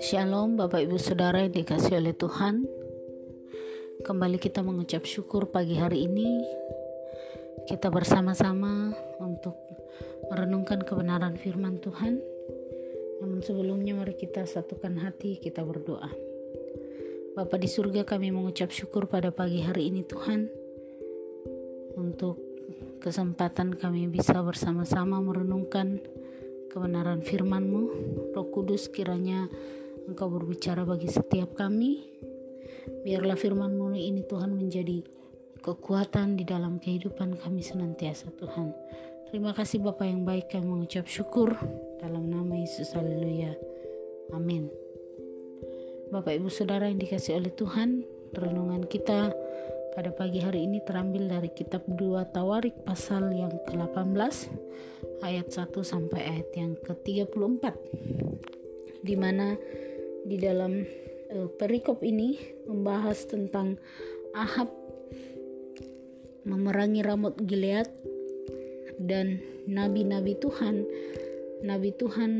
Shalom Bapak Ibu Saudara yang dikasih oleh Tuhan. Kembali kita mengucap syukur pagi hari ini. Kita bersama-sama untuk merenungkan kebenaran firman Tuhan. Namun sebelumnya mari kita satukan hati kita berdoa. Bapa di surga kami mengucap syukur pada pagi hari ini Tuhan Untuk kesempatan kami bisa bersama-sama merenungkan kebenaran firman-Mu Roh Kudus kiranya Engkau berbicara bagi setiap kami. Biarlah firman-Mu ini Tuhan menjadi kekuatan di dalam kehidupan kami senantiasa Tuhan. Terima kasih Bapak yang baik kami mengucap syukur dalam nama Yesus haleluya. Amin. Bapak Ibu Saudara yang dikasih oleh Tuhan, renungan kita pada pagi hari ini terambil dari kitab 2 Tawarik pasal yang ke-18 ayat 1 sampai ayat yang ke-34 di mana di dalam uh, perikop ini membahas tentang Ahab memerangi Ramot Gilead dan nabi-nabi Tuhan. Nabi Tuhan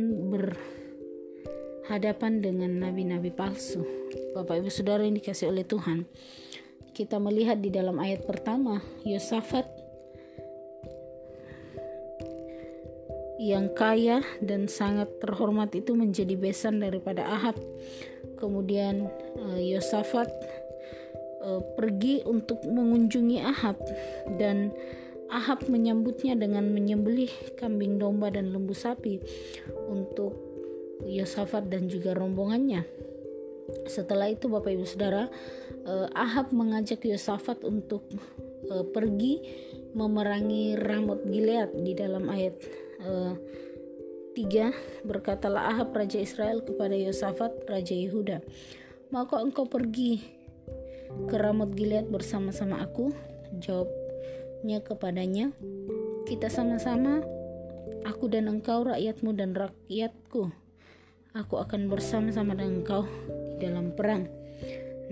berhadapan dengan nabi-nabi palsu. Bapak Ibu Saudara yang dikasih oleh Tuhan kita melihat di dalam ayat pertama Yosafat yang kaya dan sangat terhormat itu menjadi besan daripada Ahab. Kemudian uh, Yosafat uh, pergi untuk mengunjungi Ahab dan Ahab menyambutnya dengan menyembelih kambing domba dan lembu sapi untuk Yosafat dan juga rombongannya. Setelah itu Bapak Ibu Saudara, uh, Ahab mengajak Yosafat untuk pergi memerangi Ramot Gilead di dalam ayat uh, tiga. Berkatalah Ahab raja Israel kepada Yosafat raja Yehuda maka engkau pergi ke Ramot Gilead bersama-sama aku? Jawabnya kepadanya kita sama-sama aku dan engkau rakyatmu dan rakyatku. Aku akan bersama-sama dengan engkau dalam perang.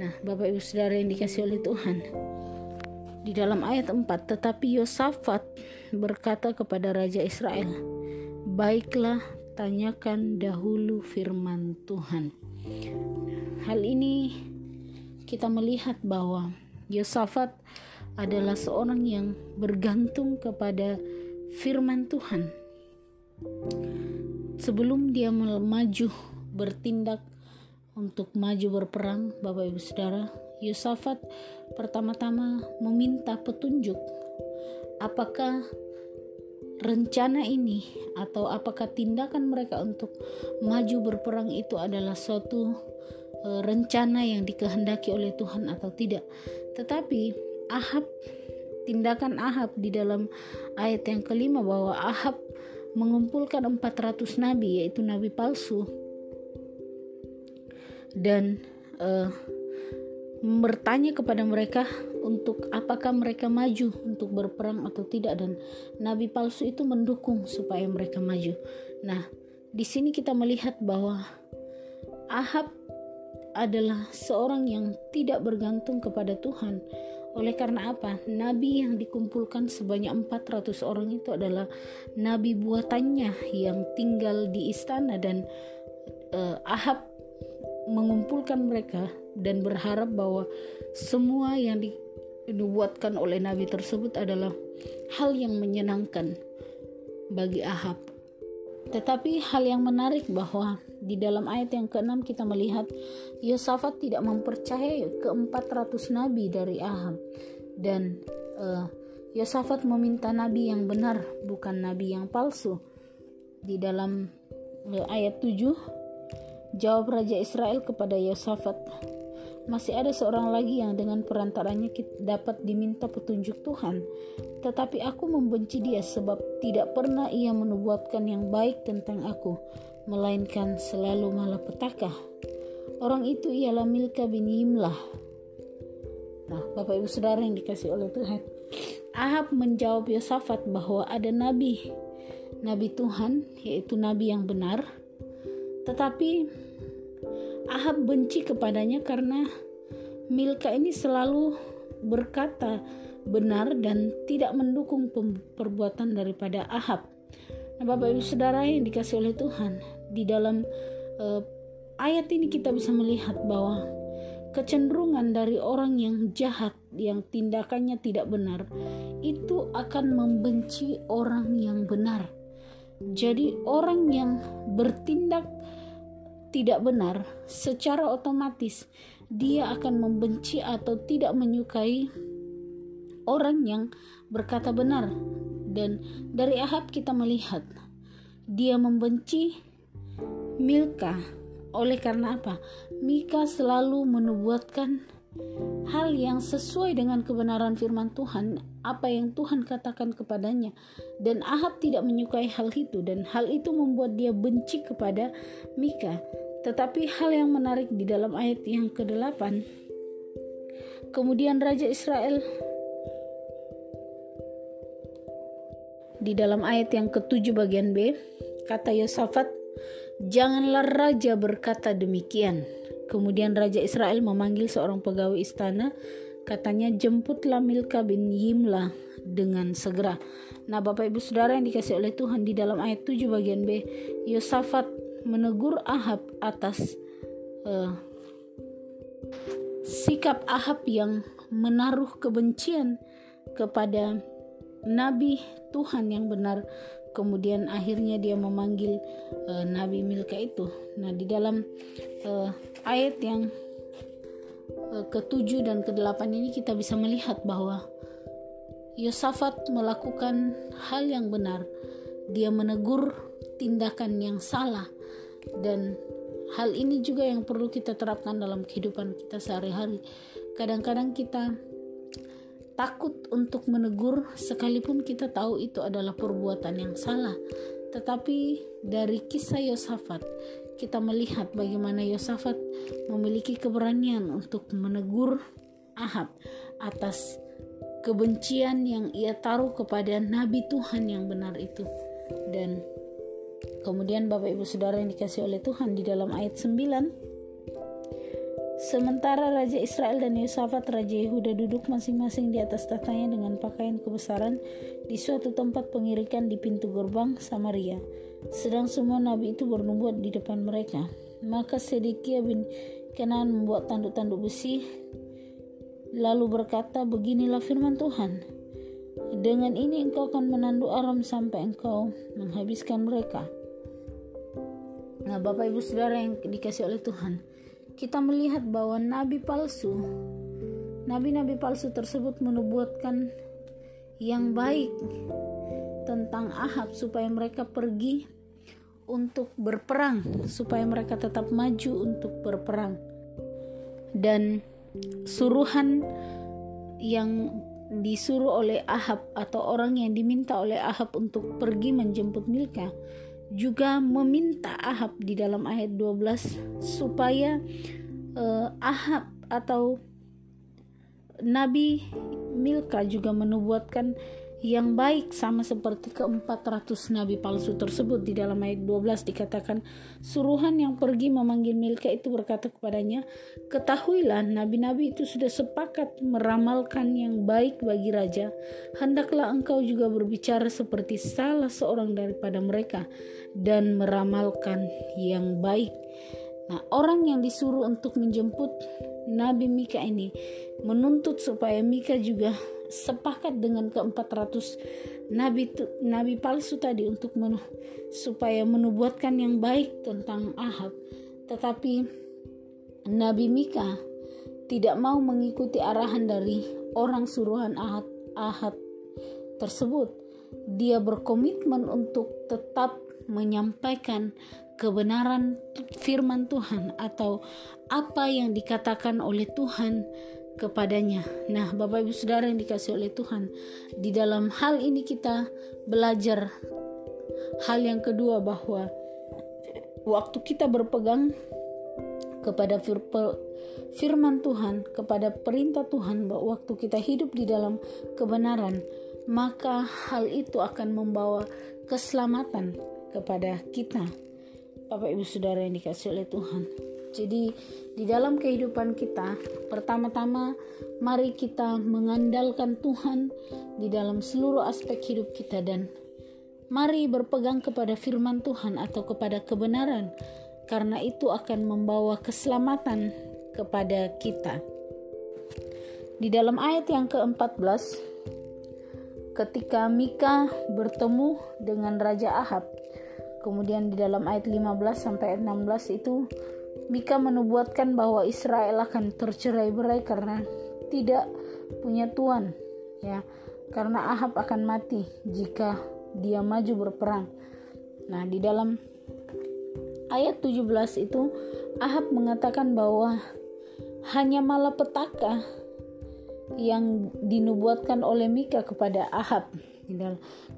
Nah Bapak Ibu Saudara yang dikasih oleh Tuhan di dalam ayat 4 tetapi Yosafat berkata kepada raja Israel baiklah tanyakan dahulu firman Tuhan. Hal ini kita melihat bahwa Yosafat adalah seorang yang bergantung kepada firman Tuhan. Sebelum dia maju bertindak untuk maju berperang Bapak Ibu Saudara Yosafat pertama-tama meminta petunjuk apakah rencana ini atau apakah tindakan mereka untuk maju berperang itu adalah suatu e, rencana yang dikehendaki oleh Tuhan atau tidak. Tetapi Ahab tindakan Ahab di dalam ayat yang kelima bahwa Ahab mengumpulkan 400 nabi yaitu nabi palsu dan uh, bertanya kepada mereka untuk apakah mereka maju untuk berperang atau tidak dan nabi palsu itu mendukung supaya mereka maju. Nah, di sini kita melihat bahwa Ahab adalah seorang yang tidak bergantung kepada Tuhan. Oleh karena apa? Nabi yang dikumpulkan sebanyak 400 orang itu adalah nabi buatannya yang tinggal di istana dan uh, Ahab mengumpulkan mereka dan berharap bahwa semua yang dibuatkan oleh nabi tersebut adalah hal yang menyenangkan bagi Ahab. Tetapi hal yang menarik bahwa di dalam ayat yang ke-6 kita melihat Yosafat tidak mempercayai ke-400 nabi dari Ahab dan uh, Yosafat meminta nabi yang benar bukan nabi yang palsu. Di dalam uh, ayat 7 Jawab Raja Israel kepada Yosafat, masih ada seorang lagi yang dengan perantaranya dapat diminta petunjuk Tuhan. Tetapi aku membenci dia sebab tidak pernah ia menubuatkan yang baik tentang aku, melainkan selalu malapetaka. Orang itu ialah Milka bin Yimlah. Nah, Bapak Ibu Saudara yang dikasih oleh Tuhan. Ahab menjawab Yosafat bahwa ada nabi, nabi Tuhan, yaitu nabi yang benar, tetapi Ahab benci kepadanya karena Milka ini selalu berkata benar dan tidak mendukung perbuatan daripada Ahab. Nah, Bapak Ibu Saudara yang dikasih oleh Tuhan, di dalam uh, ayat ini kita bisa melihat bahwa kecenderungan dari orang yang jahat yang tindakannya tidak benar itu akan membenci orang yang benar. Jadi orang yang bertindak tidak benar secara otomatis dia akan membenci atau tidak menyukai orang yang berkata benar dan dari Ahab kita melihat dia membenci Milka oleh karena apa? Mika selalu menubuatkan hal yang sesuai dengan kebenaran firman Tuhan, apa yang Tuhan katakan kepadanya. Dan Ahab tidak menyukai hal itu dan hal itu membuat dia benci kepada Mika. Tetapi hal yang menarik di dalam ayat yang ke-8 Kemudian Raja Israel di dalam ayat yang ke-7 bagian B kata Yosafat Janganlah raja berkata demikian. Kemudian Raja Israel memanggil seorang pegawai istana, katanya jemputlah Milka bin Yimla dengan segera. Nah, Bapak Ibu Saudara yang dikasih oleh Tuhan di dalam ayat 7 bagian B, Yosafat menegur Ahab atas uh, sikap Ahab yang menaruh kebencian kepada nabi Tuhan yang benar kemudian akhirnya dia memanggil uh, Nabi Milka itu. Nah, di dalam uh, ayat yang uh, ketujuh dan kedelapan ini kita bisa melihat bahwa Yosafat melakukan hal yang benar. Dia menegur tindakan yang salah dan hal ini juga yang perlu kita terapkan dalam kehidupan kita sehari-hari. Kadang-kadang kita takut untuk menegur sekalipun kita tahu itu adalah perbuatan yang salah. Tetapi dari kisah Yosafat kita melihat bagaimana Yosafat memiliki keberanian untuk menegur Ahab atas kebencian yang ia taruh kepada nabi Tuhan yang benar itu. Dan kemudian Bapak Ibu Saudara yang dikasih oleh Tuhan di dalam ayat 9 Sementara Raja Israel dan Yosafat Raja Yehuda duduk masing-masing di atas tahtanya dengan pakaian kebesaran di suatu tempat pengirikan di pintu gerbang Samaria. Sedang semua nabi itu bernubuat di depan mereka. Maka Sedekia bin Kenan membuat tanduk-tanduk besi lalu berkata, "Beginilah firman Tuhan: Dengan ini engkau akan menanduk Aram sampai engkau menghabiskan mereka." Nah, Bapak Ibu Saudara yang dikasih oleh Tuhan, kita melihat bahwa nabi palsu, nabi-nabi palsu tersebut menubuatkan yang baik tentang Ahab supaya mereka pergi untuk berperang, supaya mereka tetap maju untuk berperang. Dan suruhan yang disuruh oleh Ahab atau orang yang diminta oleh Ahab untuk pergi menjemput Milka juga meminta Ahab di dalam ayat 12 supaya uh, Ahab atau Nabi Milka juga menubuatkan yang baik sama seperti ke-400 nabi palsu tersebut. Di dalam ayat 12 dikatakan suruhan yang pergi memanggil Milka itu berkata kepadanya ketahuilah nabi-nabi itu sudah sepakat meramalkan yang baik bagi raja. Hendaklah engkau juga berbicara seperti salah seorang daripada mereka dan meramalkan yang baik Nah, orang yang disuruh untuk menjemput Nabi Mika ini menuntut supaya Mika juga sepakat dengan ke-400 nabi nabi palsu tadi untuk men, supaya menubuatkan yang baik tentang Ahab. Tetapi Nabi Mika tidak mau mengikuti arahan dari orang suruhan Ahab, Ahab tersebut. Dia berkomitmen untuk tetap menyampaikan kebenaran firman Tuhan atau apa yang dikatakan oleh Tuhan kepadanya. Nah, Bapak Ibu Saudara yang dikasih oleh Tuhan, di dalam hal ini kita belajar hal yang kedua bahwa waktu kita berpegang kepada firman Tuhan, kepada perintah Tuhan bahwa waktu kita hidup di dalam kebenaran, maka hal itu akan membawa keselamatan kepada kita. Bapak Ibu Saudara yang dikasih oleh Tuhan. Jadi di dalam kehidupan kita, pertama-tama mari kita mengandalkan Tuhan di dalam seluruh aspek hidup kita dan Mari berpegang kepada firman Tuhan atau kepada kebenaran, karena itu akan membawa keselamatan kepada kita. Di dalam ayat yang ke-14, ketika Mika bertemu dengan Raja Ahab, kemudian di dalam ayat 15 sampai 16 itu Mika menubuatkan bahwa Israel akan tercerai-berai karena tidak punya tuan, ya. Karena Ahab akan mati jika dia maju berperang. Nah, di dalam ayat 17 itu Ahab mengatakan bahwa hanya malapetaka yang dinubuatkan oleh Mika kepada Ahab.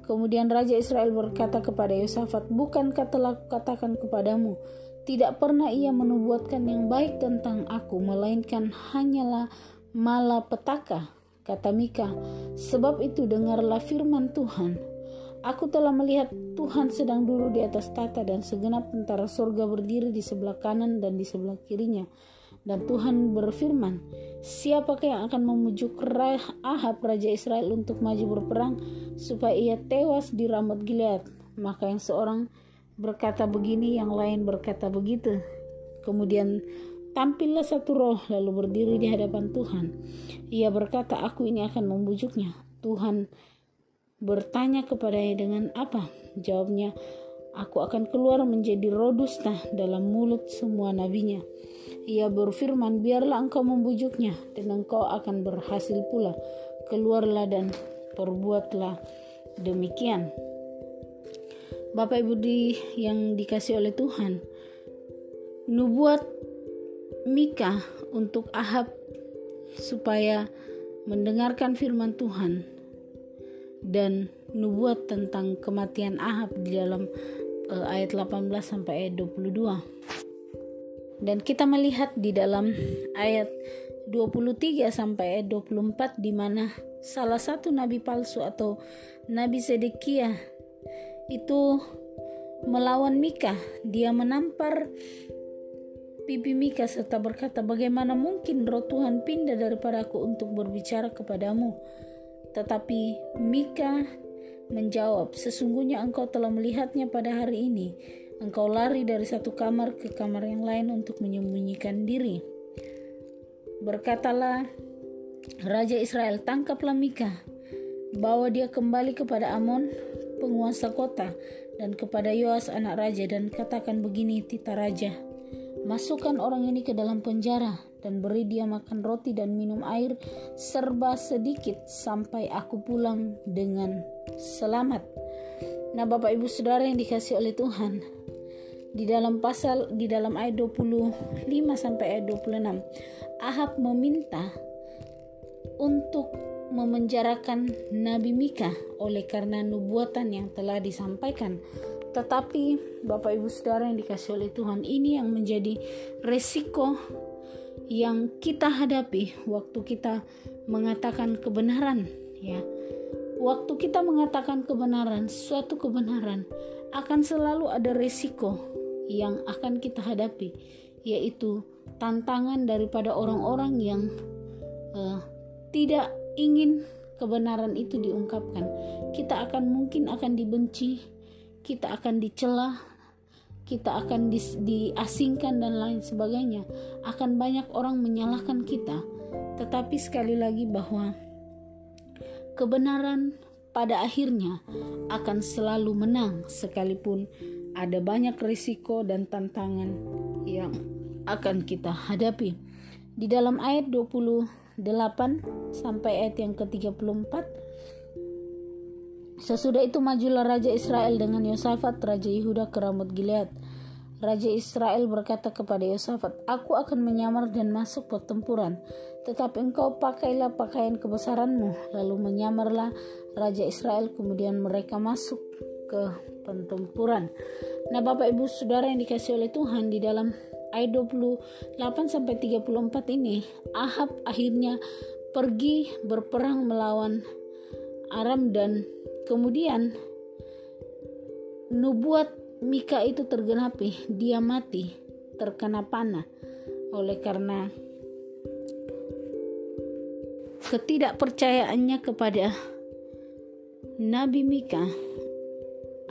Kemudian Raja Israel berkata kepada Yosafat, Bukankah telah katakan kepadamu, tidak pernah ia menubuatkan yang baik tentang aku, melainkan hanyalah malapetaka, kata Mika. Sebab itu dengarlah firman Tuhan. Aku telah melihat Tuhan sedang duduk di atas tata dan segenap tentara surga berdiri di sebelah kanan dan di sebelah kirinya. Dan Tuhan berfirman, siapakah yang akan memujuk Ahab Raja Israel untuk maju berperang supaya ia tewas di Ramot Gilead? Maka yang seorang berkata begini, yang lain berkata begitu. Kemudian tampillah satu roh lalu berdiri di hadapan Tuhan. Ia berkata, aku ini akan membujuknya. Tuhan bertanya kepadanya dengan apa? Jawabnya, aku akan keluar menjadi rodusta dalam mulut semua nabinya. Ia berfirman, biarlah engkau membujuknya dan engkau akan berhasil pula. Keluarlah dan perbuatlah demikian. Bapak Ibu di yang dikasih oleh Tuhan, nubuat Mika untuk Ahab supaya mendengarkan firman Tuhan dan nubuat tentang kematian Ahab di dalam uh, ayat 18 sampai ayat 22. Dan kita melihat di dalam ayat 23 sampai ayat 24 di mana salah satu nabi palsu atau nabi Sedekia itu melawan Mika. Dia menampar pipi Mika serta berkata, "Bagaimana mungkin roh Tuhan pindah daripadaku untuk berbicara kepadamu?" Tetapi Mika menjawab, "Sesungguhnya engkau telah melihatnya pada hari ini. Engkau lari dari satu kamar ke kamar yang lain untuk menyembunyikan diri." Berkatalah Raja Israel, "Tangkaplah Mika, bawa dia kembali kepada Amon, penguasa kota, dan kepada Yoas anak raja dan katakan begini tita raja, masukkan orang ini ke dalam penjara dan beri dia makan roti dan minum air serba sedikit sampai aku pulang dengan selamat. Nah, Bapak Ibu Saudara yang dikasih oleh Tuhan, di dalam pasal di dalam ayat 25 sampai ayat 26, Ahab meminta untuk memenjarakan Nabi Mika oleh karena nubuatan yang telah disampaikan. Tetapi Bapak Ibu Saudara yang dikasih oleh Tuhan, ini yang menjadi resiko yang kita hadapi waktu kita mengatakan kebenaran ya waktu kita mengatakan kebenaran suatu kebenaran akan selalu ada resiko yang akan kita hadapi yaitu tantangan daripada orang-orang yang uh, tidak ingin kebenaran itu diungkapkan. Kita akan mungkin akan dibenci kita akan dicela kita akan di, diasingkan dan lain sebagainya. Akan banyak orang menyalahkan kita. Tetapi sekali lagi bahwa kebenaran pada akhirnya akan selalu menang sekalipun ada banyak risiko dan tantangan yang akan kita hadapi. Di dalam ayat 28 sampai ayat yang ke-34 Sesudah itu majulah Raja Israel dengan Yosafat, Raja Yehuda ke Ramut Gilead. Raja Israel berkata kepada Yosafat, Aku akan menyamar dan masuk pertempuran, tetapi engkau pakailah pakaian kebesaranmu. Lalu menyamarlah Raja Israel, kemudian mereka masuk ke pertempuran. Nah Bapak Ibu Saudara yang dikasih oleh Tuhan di dalam ayat 28 sampai 34 ini, Ahab akhirnya pergi berperang melawan Aram dan Kemudian nubuat Mika itu tergenapi, dia mati terkena panah. Oleh karena ketidakpercayaannya kepada Nabi Mika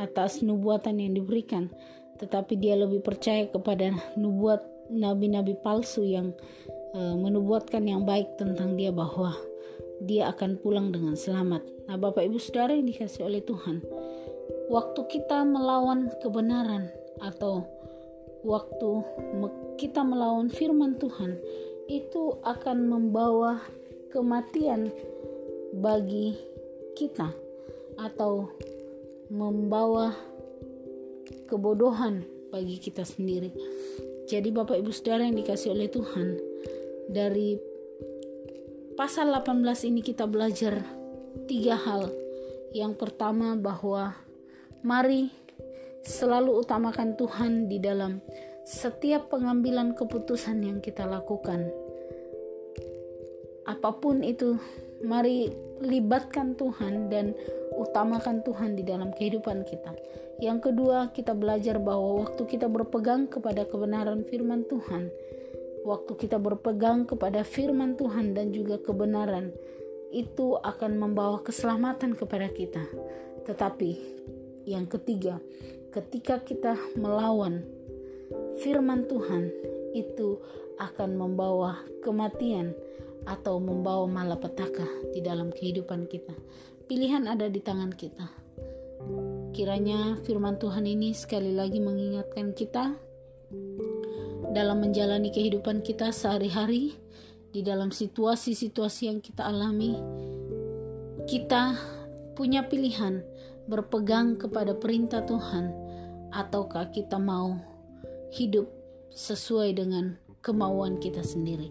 atas nubuatan yang diberikan, tetapi dia lebih percaya kepada nubuat nabi-nabi palsu yang uh, menubuatkan yang baik tentang dia bahwa dia akan pulang dengan selamat. Nah, Bapak Ibu Saudara yang dikasih oleh Tuhan, waktu kita melawan kebenaran atau waktu kita melawan firman Tuhan, itu akan membawa kematian bagi kita atau membawa kebodohan bagi kita sendiri. Jadi Bapak Ibu Saudara yang dikasih oleh Tuhan, dari pasal 18 ini kita belajar tiga hal. Yang pertama bahwa mari selalu utamakan Tuhan di dalam setiap pengambilan keputusan yang kita lakukan. Apa pun itu, mari libatkan Tuhan dan utamakan Tuhan di dalam kehidupan kita. Yang kedua, kita belajar bahwa waktu kita berpegang kepada kebenaran firman Tuhan, waktu kita berpegang kepada firman Tuhan dan juga kebenaran, itu akan membawa keselamatan kepada kita. Tetapi yang ketiga, ketika kita melawan firman Tuhan, itu akan membawa kematian atau membawa malapetaka di dalam kehidupan kita. Pilihan ada di tangan kita. Kiranya firman Tuhan ini sekali lagi mengingatkan kita dalam menjalani kehidupan kita sehari-hari, di dalam situasi-situasi yang kita alami, kita punya pilihan berpegang kepada perintah Tuhan, ataukah kita mau hidup sesuai dengan kemauan kita sendiri.